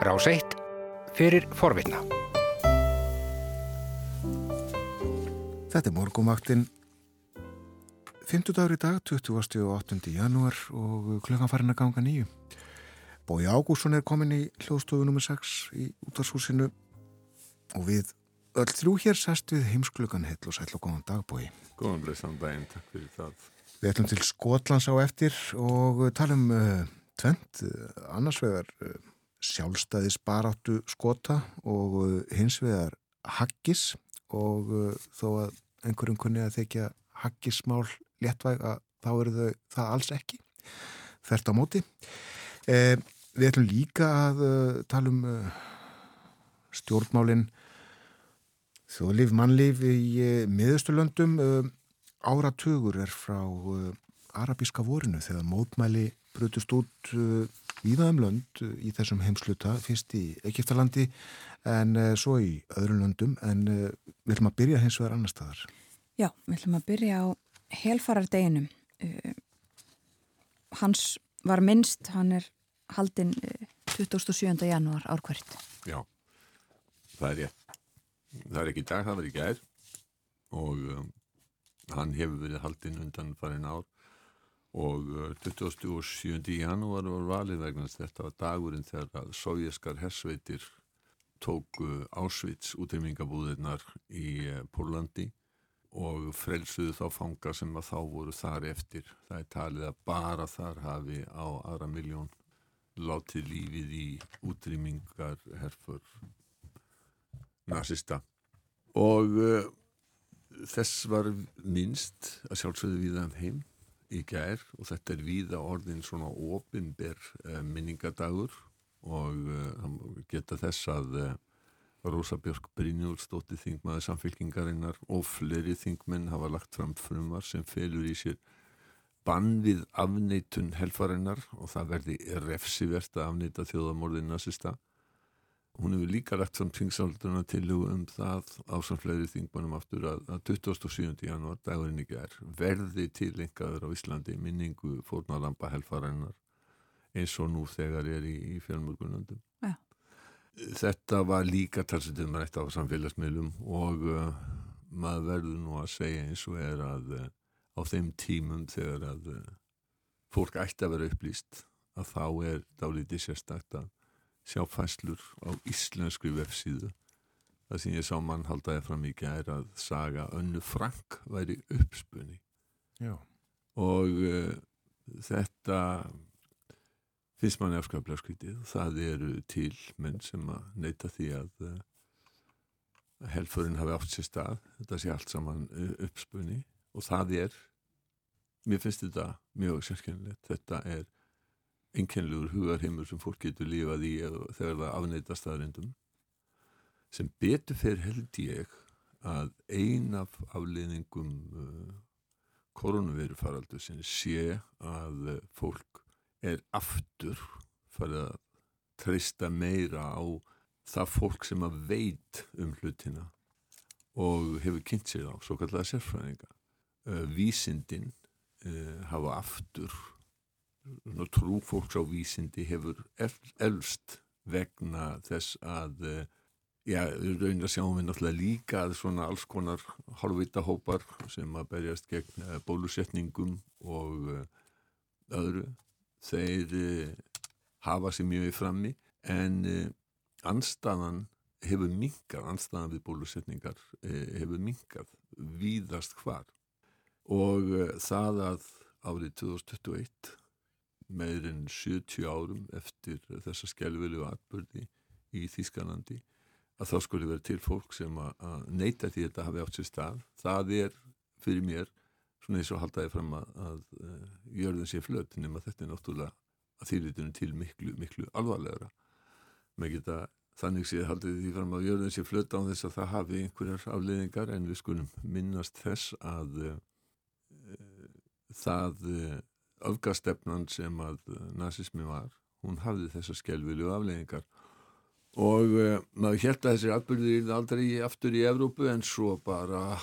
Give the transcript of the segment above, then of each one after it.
Rás 1 fyrir forvitna. Þetta er morgumaktinn 50 dagur í dag, 28. janúar og klukkan farin að ganga nýju. Bói Ágússon er komin í hljóðstofu nr. 6 í útarshúsinu og við öll þrjú hér sest við heimsklugan heil og sæl og góðan dag Bói. Góðan blessan daginn, takk fyrir það. Við ætlum til Skotlands á eftir og talum uh, tvent, uh, annars vegar uh, sjálfstæðis baráttu skota og uh, hins vegar haggis og uh, þó að einhverjum kunni að þekja haggismál léttvæg að þá eru þau það alls ekki. Þert á móti. Eh, við ætlum líka að uh, tala um uh, stjórnmálin þjóðlíf, mannlíf í uh, miðusturlöndum áratugur er frá arabíska vorinu þegar mótmæli brutust út víðaðum lönd í þessum heimsluta fyrst í Egiptalandi en svo í öðrum löndum en við ætlum að byrja hins vegar annar staðar Já, við ætlum að byrja á helfarardeginum. Uh, hans var minnst, hann er haldinn uh, 27. janúar árkvært. Já, það er ég. Það er ekki dag, það var í gær og um, hann hefur verið haldinn undan farin ár og uh, 27. janúar var valið vegna þetta var dagurinn þegar sovjaskar hersveitir tóku Ásvits útrýmingabúðirnar í Pólandi og frelsuðu þá fanga sem að þá voru þar eftir. Það er talið að bara þar hafi á aðra miljón látið lífið í útrýmingar herfur nazista. Og uh, þess var minnst að sjálfsögðu viða um heim í gær og þetta er viða orðin svona ofinber uh, minningadagur og uh, geta þess að Rósa Björk Brynjólfsdóttir þingmaður samfélkingarinnar og fleiri þingmenn hafa lagt fram frumvar sem felur í sér bann við afneitun helfarinnar og það verði refsivert að afneita þjóðamorðin nazista. Hún hefur líka lagt fram tingsaldurna til um það á samt fleiri þingmannum aftur að, að 27. janúar dagurinn ekki er verði tilengaður á Íslandi minningu fórnalampa helfarinnar eins og nú þegar er í, í fjármörgunandum. Já þetta var líka talsendum rætt á samfélagsmiðlum og uh, maður verður nú að segja eins og er að uh, á þeim tímum þegar að uh, fólk ætti að vera upplýst að þá er dálítið sérstakt að sjá fæslur á íslensku vefsíðu það sem ég sá mann haldaði fram í gæri að saga önnu Frank væri uppspunni Já. og uh, þetta finnst manni afskaplega skvítið. Það eru til menn sem að neyta því að uh, helfurinn hafi átt sér stað. Þetta sé allt saman uh, uppspunni og það er, mér finnst þetta mjög sérkennilegt. Þetta er einkennlegur hugarheimur sem fólk getur lífað í þegar það afneyta staðrindum. Sem betur fyrir held ég að ein af afleðingum uh, koronavirufaraldu sem sé að fólk er aftur farið að treysta meira á það fólk sem að veit um hlutina og hefur kynnt sér á svo kallega sérfræðinga. Vísindin uh, hafa aftur trú fólks á vísindi hefur elst vegna þess að uh, já, raun að sjáum við náttúrulega líka að svona alls konar halvvita hópar sem að berjast gegn uh, bólusetningum og öðru þeir hafa sér mjög í frammi. En anstaðan hefur minkað, anstaðan við bólusetningar hefur minkað víðast hvar. Og það að árið 2021 meirinn 70 árum eftir þessa skjálfilu atbyrði í Þýskalandi að þá skulle vera til fólk sem að neyta því að þetta hafi átt sér stað. Það er fyrir mér svona eins og haldaði fram að, að uh, jörðin sé flöt nema þetta er náttúrulega að þýrlitunum til miklu, miklu alvarlegra. Með geta þannig sé haldið því fram að jörðin sé flöt á þess að það hafi einhverjar afleiðingar en við skulum minnast þess að uh, það uh, öfgastefnan sem að nazismi var hún hafði þessar skelvilu afleiðingar og uh, maður held að þessir atbyrðir aldrei aftur í Evrópu en svo bara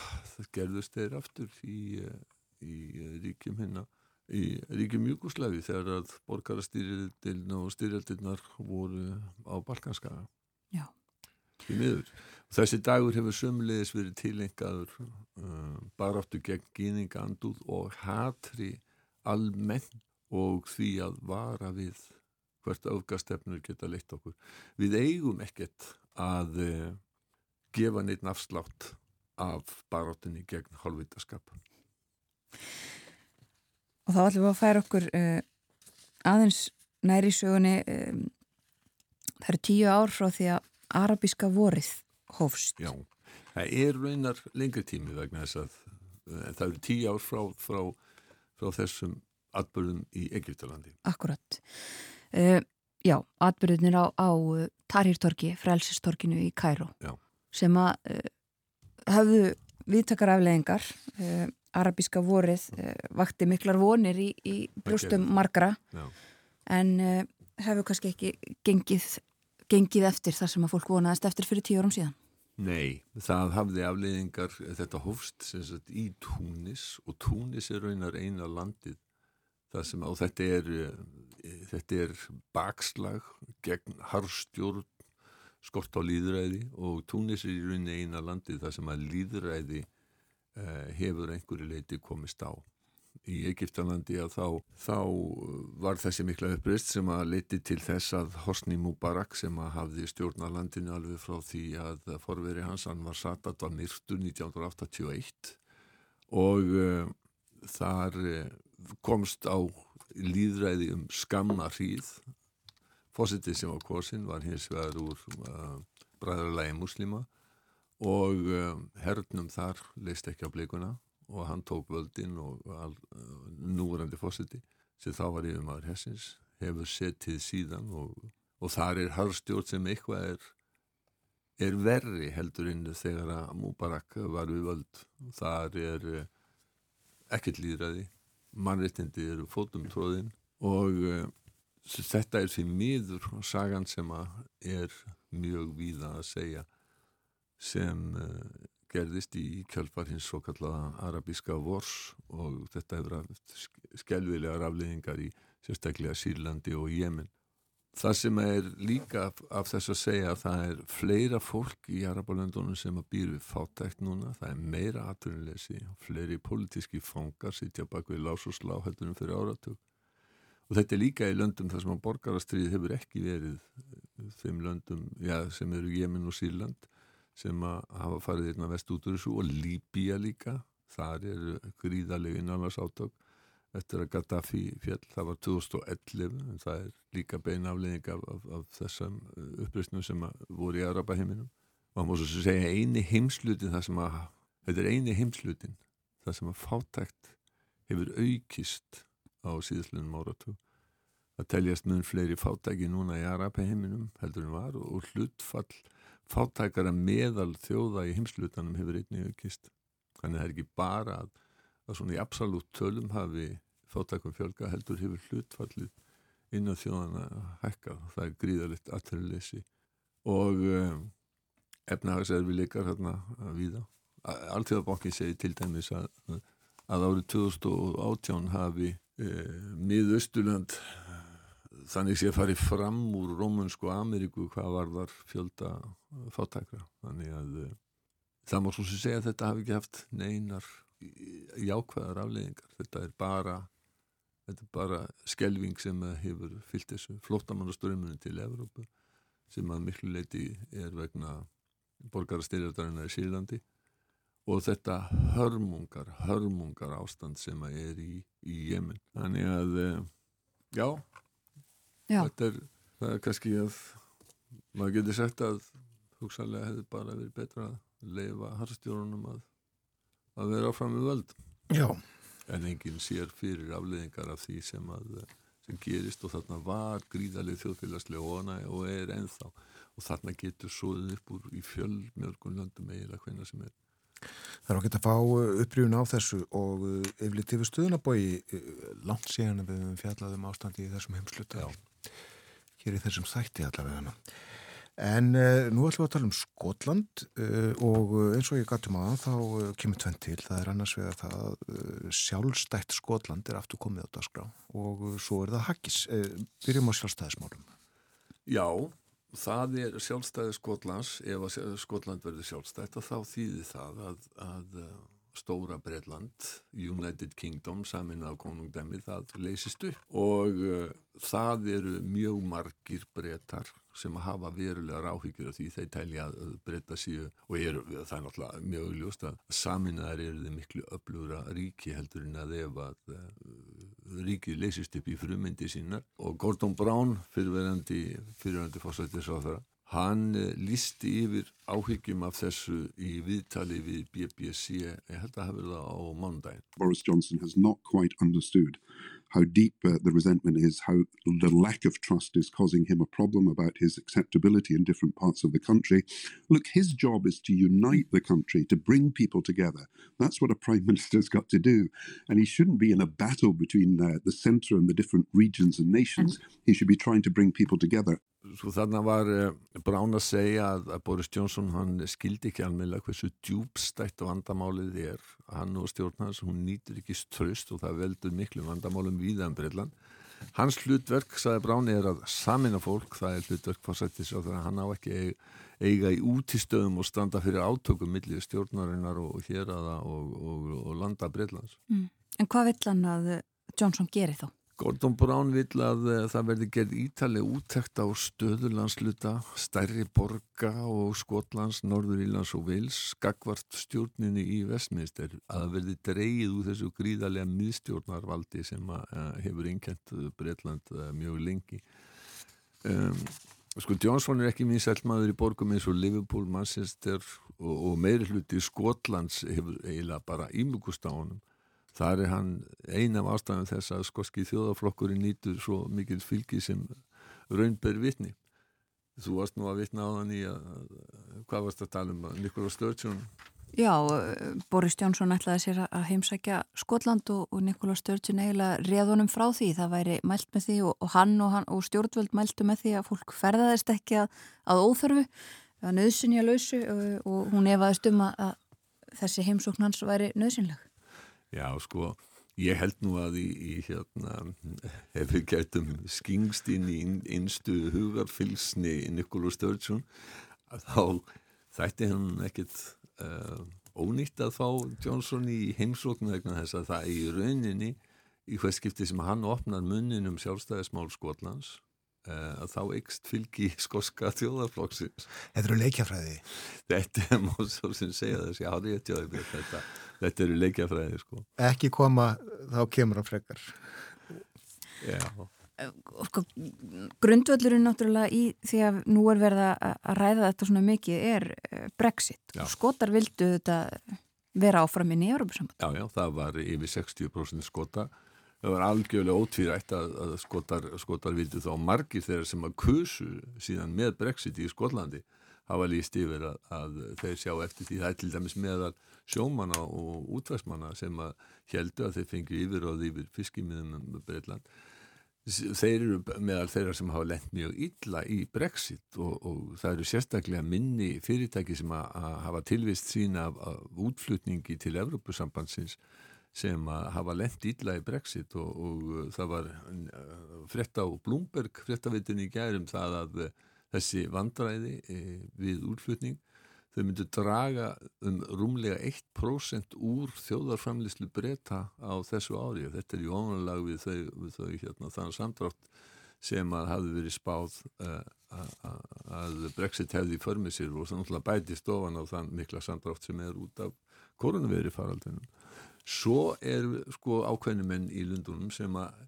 gerðust þeir aftur í, uh, í ríkjum hérna í ríkjum Júkoslavi þegar að borgarastýrildin og stýrildinnar voru á Balkanskaga. Já. Í miður. Þessi dagur hefur sömulegis verið tilengaður uh, baráttu gegn gýninganduð og hatri almennt og því að vara við hvert öfgastefnur geta leitt okkur. Við eigum ekkert að uh, gefa neitt nafslátt af baráttunni gegn hálfvitaskap. Og þá ætlum við að færa okkur uh, aðeins næri sögunni um, það eru tíu ár frá því að arabíska vorið hófst. Já, það er raunar lengri tími vegna þess að uh, það eru tíu ár frá, frá, frá þessum atbyrðum í Egiptalandi. Akkurat. Uh, já, atbyrðunir á, á Tarhírtorki, frelsistorkinu í Kæró sem að hafðu viðtakar afleðingar arabíska vorið uh, vakti miklar vonir í, í brjóstum margra Já. en uh, hefur kannski ekki gengið, gengið eftir þar sem að fólk vonaðist eftir fyrir tíu árum síðan. Nei, það hafði afleiðingar, þetta hófst sagt, í Túnis og Túnis er raunar eina landið sem, og þetta er, eh, þetta er bakslag gegn harfstjórn skort á líðræði og Túnis er í rauninni eina landið þar sem að líðræði Eh, hefur einhverju leiti komist á. Í Egiptalandi að þá, þá var þessi mikla upprist sem að leiti til þess að Hosni Mubarak sem að hafði stjórnalandinu alveg frá því að forveri hans hann var það var myrktur 1981 og uh, þar uh, komst á líðræði um skamma hríð. Fósitið sem var kosin var hins vegar úr uh, bræðarlægi muslima og um, hernum þar leist ekki á blikuna og hann tók völdin og uh, núrandi fósiti sem þá var yfir maður hessins hefur setið síðan og, og þar er harfstjórn sem eitthvað er er verri heldur inn þegar að Mubarak var við völd. Þar er uh, ekkert líðræði mannreitindi eru fótum tróðin og uh, þetta er því miður sagan sem er mjög víða að segja sem uh, gerðist í kjálfar hins svo kallaða arabíska vors og þetta hefur haft skjálfilega rafleðingar í sérstaklega Sýrlandi og Jemen. Það sem er líka af, af þess að segja að það er fleira fólk í Arabalöndunum sem að býr við fátækt núna, það er meira aðtunuleysi, fleiri politíski fangar sitja bak við lás og slá heldunum fyrir áratug og þetta er líka í löndum þar sem að borgarastrið hefur ekki verið þeim löndum já, sem eru Jemen og Sýrland sem að hafa farið einna vest út úr þessu og Líbíja líka. Þar eru gríðalegi innanvars átök eftir að Gaddafi fjall það var 2011 en það er líka beina afleðing af, af, af þessam uh, upprýstnum sem voru í Arabaheiminum. Og múið svo að segja eini heimslutin það sem að þetta er eini heimslutin það sem að fátækt hefur aukist á síðastlunum áratug. Að teljast mun fleiri fátæki núna í Arabaheiminum heldur en var og hlutfall fátækara meðal þjóða í heimslutanum hefur einnig aukist. Þannig að það er ekki bara að, að svona í absolutt tölum hafi fátækum fjölga heldur hefur hlutfallið inn á þjóðana hækkað. Það er gríðalegt aðtöðuleysi og um, efnahagserfileikar hérna að víða. Alþjóðabankin segir til dæmis að, að árið 2018 hafi eh, miðausturland þannig sé að fari fram úr Rómunsku Ameríku hvað var þar fjölda fátækra. Þannig að uh, það má svo sem segja að þetta hafi ekki haft neinar jákvæðar afleggingar þetta er bara þetta er bara skelving sem hefur fyllt þessu flóttamannaströmmunum til Evrópu sem að miklu leiti er vegna borgarastyrjardarinnar í Sýrlandi. Og þetta hörmungar hörmungar ástand sem að er í, í Jemen. Þannig að uh, já þetta er, það er kannski að maður getur sagt að hugsanlega hefði bara verið betra að leifa harfstjórunum að, að vera áfram með völd. Já. en enginn sér fyrir afleðingar af því sem að sem gerist og þarna var gríðalið þjóðfélagslega og, og er ennþá. Og þarna getur svoðið upp úr í fjöldmjörgun löndum eiginlega hvena sem er. Það er okkur að fá upprýfun á þessu og yfirleitt yfir stuðunabói langt síðan við fjallaðum ástandi í þessum heimsluta hér í þessum þætti allavega hana. En uh, nú ætlum við að tala um Skotland uh, og eins og ég gæti maður þá uh, kemur tvenn til. Það er annars það að sjálfstætt Skotland er aftur komið á dagskrá og svo er það Haggis. Byrjum á sjálfstæðismálum. Já, það er sjálfstæði Skotlands. Ef Skotland verður sjálfstætt þá þýðir það að, að stóra Breitland, United Kingdom samin af konungdæmi, það leysist upp. Og það eru mjög margir breytar sem hafa verulegar áhyggjur af því. Þeir tælja að breyta síðu og er, það er náttúrulega mjög ljóst að saminnaðar eru þið miklu öflugra ríki heldur en að ef að uh, ríkið leysist upp í frumyndi sínar. Og Gordon Brown fyrirverandi fyrirverandi fórsættisráðara Hann uh, lísti yfir áhyggjum af þessu í viðtali við BBC, ég held að hafa verið það á mándagin. Boris Johnson has not quite understood how deep uh, the resentment is, how the lack of trust is causing him a problem about his acceptability in different parts of the country. Look, his job is to unite the country, to bring people together. That's what a prime minister's got to do. And he shouldn't be in a battle between uh, the centre and the different regions and nations. And he should be trying to bring people together. Svo þarna var uh, Brán að segja að, að Boris Johnson hann skildi ekki alveg hversu djúbstætt vandamálið er hann og stjórnans, hún nýtur ekki ströst og það veldur miklu vandamálum viðan um Breitland. Hans hlutverk, saði Brán, er að samina fólk, það er hlutverk fórsættis og þannig að hann á ekki eiga, í útistöðum og standa fyrir átökum millir stjórnarinnar og hér aða og, og, og landa Breitlands. Mm. En hvað vill hann að Johnson geri þá? Gordon Brown vil að uh, það verði gerð ítaleg úttækt á stöðurlandsluta, stærri borga og Skotlands, Norður Ílands og Vils, skakvart stjórninu í Vestminster, að það verði dreyið úr þessu gríðarlega miðstjórnarvaldi sem uh, hefur einkent Breitland uh, mjög lengi. Um, sko Johnson er ekki minn selmaður í borgum eins og Liverpool, Manchester og, og meiri hluti Skotlands hefur eiginlega bara ímugust á honum þar er hann eina af ástæðan þess að skoski þjóðaflokkurinn nýtur svo mikil fylgi sem raunber vitni. Þú varst nú að vitna á þann í að, hvað varst að tala um Nikola Sturgeon? Já, Boris Jónsson ætlaði sér að heimsækja Skotland og, og Nikola Sturgeon eiginlega reðunum frá því, það væri mælt með því og, og hann og, hann og stjórnvöld mæltu með því að fólk ferðaðist ekki að, að óþörfu, að nöðsynja lausu og hún efaðist um að, að þessi heimsóknans væri nöðsynleg Já, sko, ég held nú að í, í hérna, ef við getum skingst inn í einstu hugarfylsni Nikola Sturgeon, þá þætti hann ekkit uh, ónýtt að fá Johnson í heimsóknu vegna þess að það í rauninni, í hvers skipti sem hann opnar munnin um sjálfstæðismál Skotlands, að þá ykst fylgi skoska þjóðarflokksins. Þetta eru leikjafræði? Þetta er mjög svo sem segja þess, já, þetta, þetta eru leikjafræði, sko. Ekki koma, þá kemur það frekar. Já. Sko, grundvöldurinn náttúrulega í því að nú er verið að ræða þetta svona mikið er eh, Brexit. Já. Skotar vildu þetta vera áfram inn í Európa-samband. Já, já, það var yfir 60% skota það var algjörlega ótvírætt að, að skotar, skotar vildi þá margir þeirra sem að kusu síðan með Brexit í Skotlandi hafa líst yfir að, að þeir sjá eftir því. Það er til dæmis meðal sjómanna og útværsmanna sem að heldu að þeir fengju yfir og yfir fiskimiðum um Breitland þeir eru meðal þeirra sem hafa lent mjög illa í Brexit og, og það eru sérstaklega minni fyrirtæki sem að, að hafa tilvist sína af, af útflutningi til Evrópusambandsins sem að hafa lent ítla í Brexit og, og uh, það var uh, frett á Bloomberg frettavitin í gærum það að uh, þessi vandræði e, við úrflutning þau myndu draga um rúmlega 1% úr þjóðarframlislu breyta á þessu ári. Og þetta er í ónalag við þau, við þau hérna, þann samdrátt sem að hafi verið spáð uh, að Brexit hefði í förmið sér og þannig að bæti stofan á þann mikla samdrátt sem er út af koronaveri faraldunum Svo er sko ákveðnumenn í lundunum sem að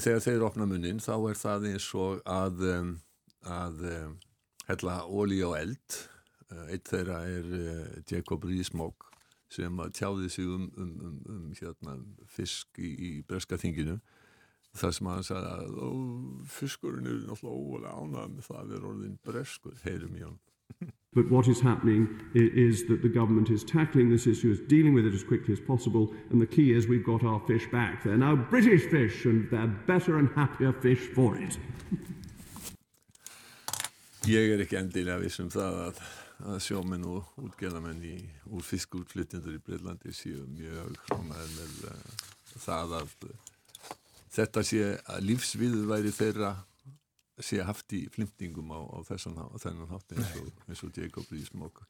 þegar þeir opna munnin þá er það eins og að, að hella ólí á eld. Eitt þeirra er eh, Jacob Rees-Mogg sem tjáði sig um, um, um, um hérna, fisk í, í breska þinginu. Það sem hann sagði að fiskurinn er náttúrulega óvalega ánað með það að vera orðin breskur, heyrum í hann. But what is happening is, that the government is tackling this issue, is dealing with it as quickly as possible, and the key is we've got our fish back. They're now British fish, and they're better and happier fish for it. Ég er ekki endilega vissum það að, að sjóminn og útgjörðamenn úr fiskútflytjendur í Breitlandi séu mjög hlámaður með uh, það að uh, þetta sé að lífsviðu væri þeirra sé haft í flimtingum á, á þessan á þennan hátt eins og, eins og Jacob Rees-Mogg.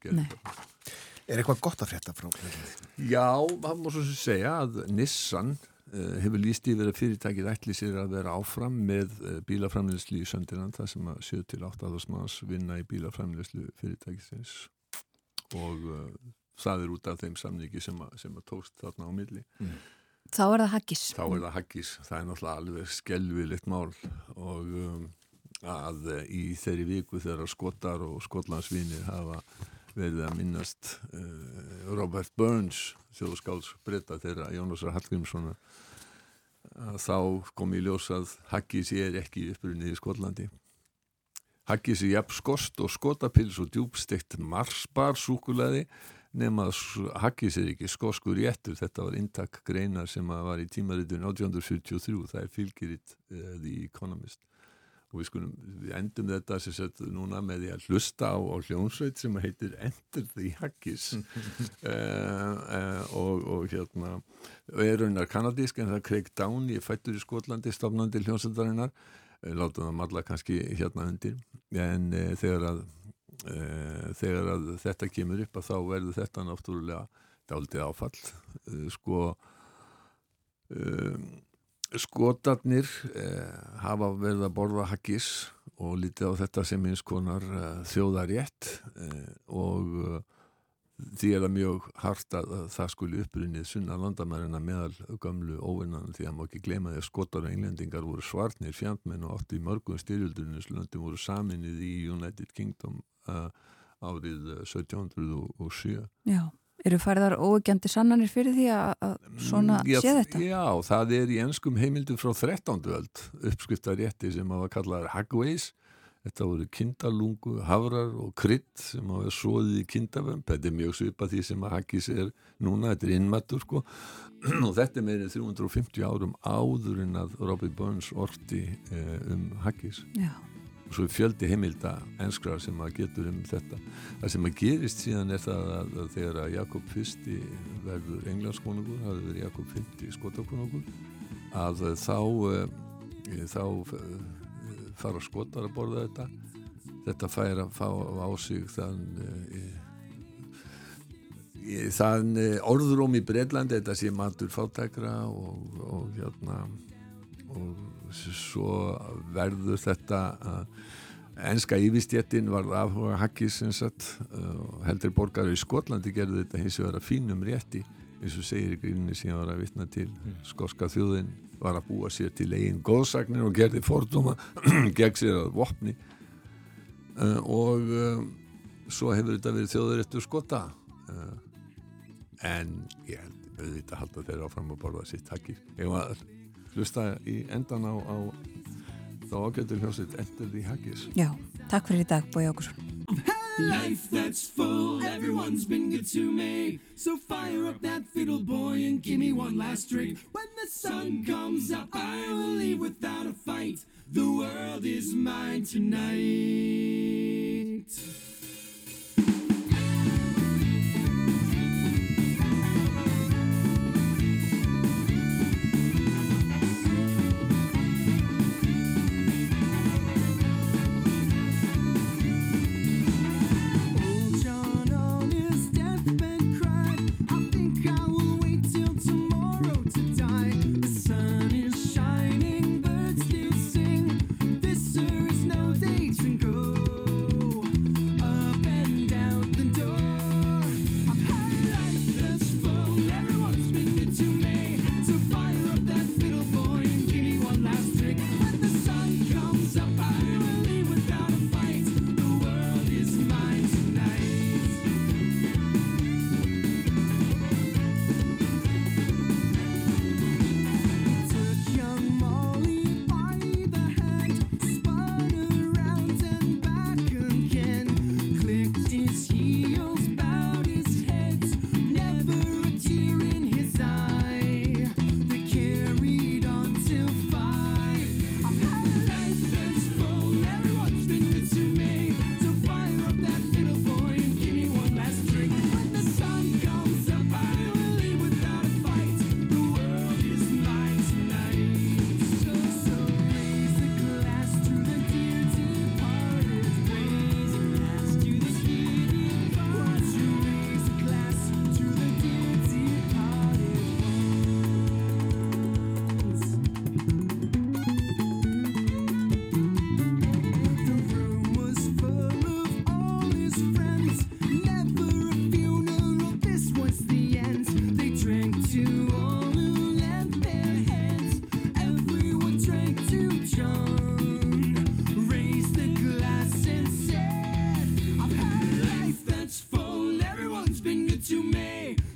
Er eitthvað gott að frétta frá Breitlandi? Já, það má svo segja að Nissan Eh, hefur líst yfir að fyrirtækið ætli sér að vera áfram með eh, bílaframleyslu í Söndirland það sem að 7-8 manns vinna í bílaframleyslu fyrirtækisins. Og uh, það er út af þeim samningi sem að, sem að tókst þarna á milli. Mm. Þá er það haggis. Þá er það haggis, það er náttúrulega alveg skelvilegt mál. Og um, að í þeirri viku þegar skotar og skotlandsvinir hafa verið að minnast uh, Robert Burns þjóðskáls breyta þeirra Jónasar Hallgrímssonar þá kom í ljós að Haggis er ekki upprunnið í Skotlandi. Haggis er jafn skost og skotapils og djúbstegt marsbar súkulæði nema að Haggis er ekki skoskur réttur þetta var intak greinar sem var í tímaritun 1843 það er fylgiritt uh, The Economist og við skulum, við endum þetta sem sett núna með því að hlusta á, á hljónsveit sem heitir Enter the Haggis. Uh, uh, og, og hérna er raunar kanadísk en það Craig Downey fættur í Skotlandi stofnandi hljónsveitarinnar uh, láta það matla kannski hérna undir. En þegar að þegar að þetta kemur upp að þá verður þetta náttúrulega dálítið áfall. Sko um skotarnir eh, hafa verið að borða haggis og lítið á þetta sem eins konar eh, þjóðarétt eh, og eh, því er það mjög hart að, að það skuli upprunnið sunna landamærina meðal gamlu óvinnan því að maður ekki glema því að skotar og englendingar voru svarnir fjandmenn og átti í mörgum styrjöldurinnslöndum voru saminnið í United Kingdom eh, árið 1707 eh, Já Eru færðar óegjandi sannanir fyrir því að svona mm, já, sé þetta? Já, það er í ennskum heimildum frá 13. öld uppskriftarétti sem hafa kallaðar hagveis. Þetta voru kindalungu, havrar og krydd sem hafa svoðið í kindavömp. Þetta er mjög svipað því sem að haggis er núna, þetta er innmattur sko. og þetta er meirinn 350 árum áður en að Robert Burns orti eh, um haggis. Já svo fjöldi heimilda enskrar sem að getur um þetta. Það sem að gerist síðan er það að, að þegar að Jakob fyrsti verður englandskonungur, það verið Jakob fyrsti skotakonungur að þá e, þá e, fara skotar að borða þetta. Þetta fær að fá á sig þann e, þann orðróm í Breitlandi þetta sé matur fátækra og, og hérna og svo verður þetta enska yfirstjettin var afhuga hakkis heldur borgar í Skotlandi gerði þetta hins vegar að fínum rétti eins og segir í gríninni sem ég var að vitna til. Mm. skoska þjóðin var að búa sér til eigin góðsagnir og gerði fordóma gegn sér að vopni. Uh, og uh, svo hefur þetta verið þjóður eftir skota. Uh, en ég held auðvitað að halda þeirra áfram að borða sitt hakkir ef maður hlusta í endan á, á þá ágættur hljómsveit Enter the Haggis. Já, takk fyrir í dag, Bói Ákursson Life that's full, everyone's been good to me. So fire up that fiddle boy and give me one last drink. When the sun comes up I will leave without a fight. The world is mine tonight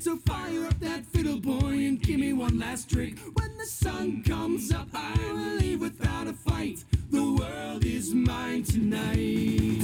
So fire up that fiddle, boy, and give me one last drink. When the sun comes up, I will leave without a fight. The world is mine tonight.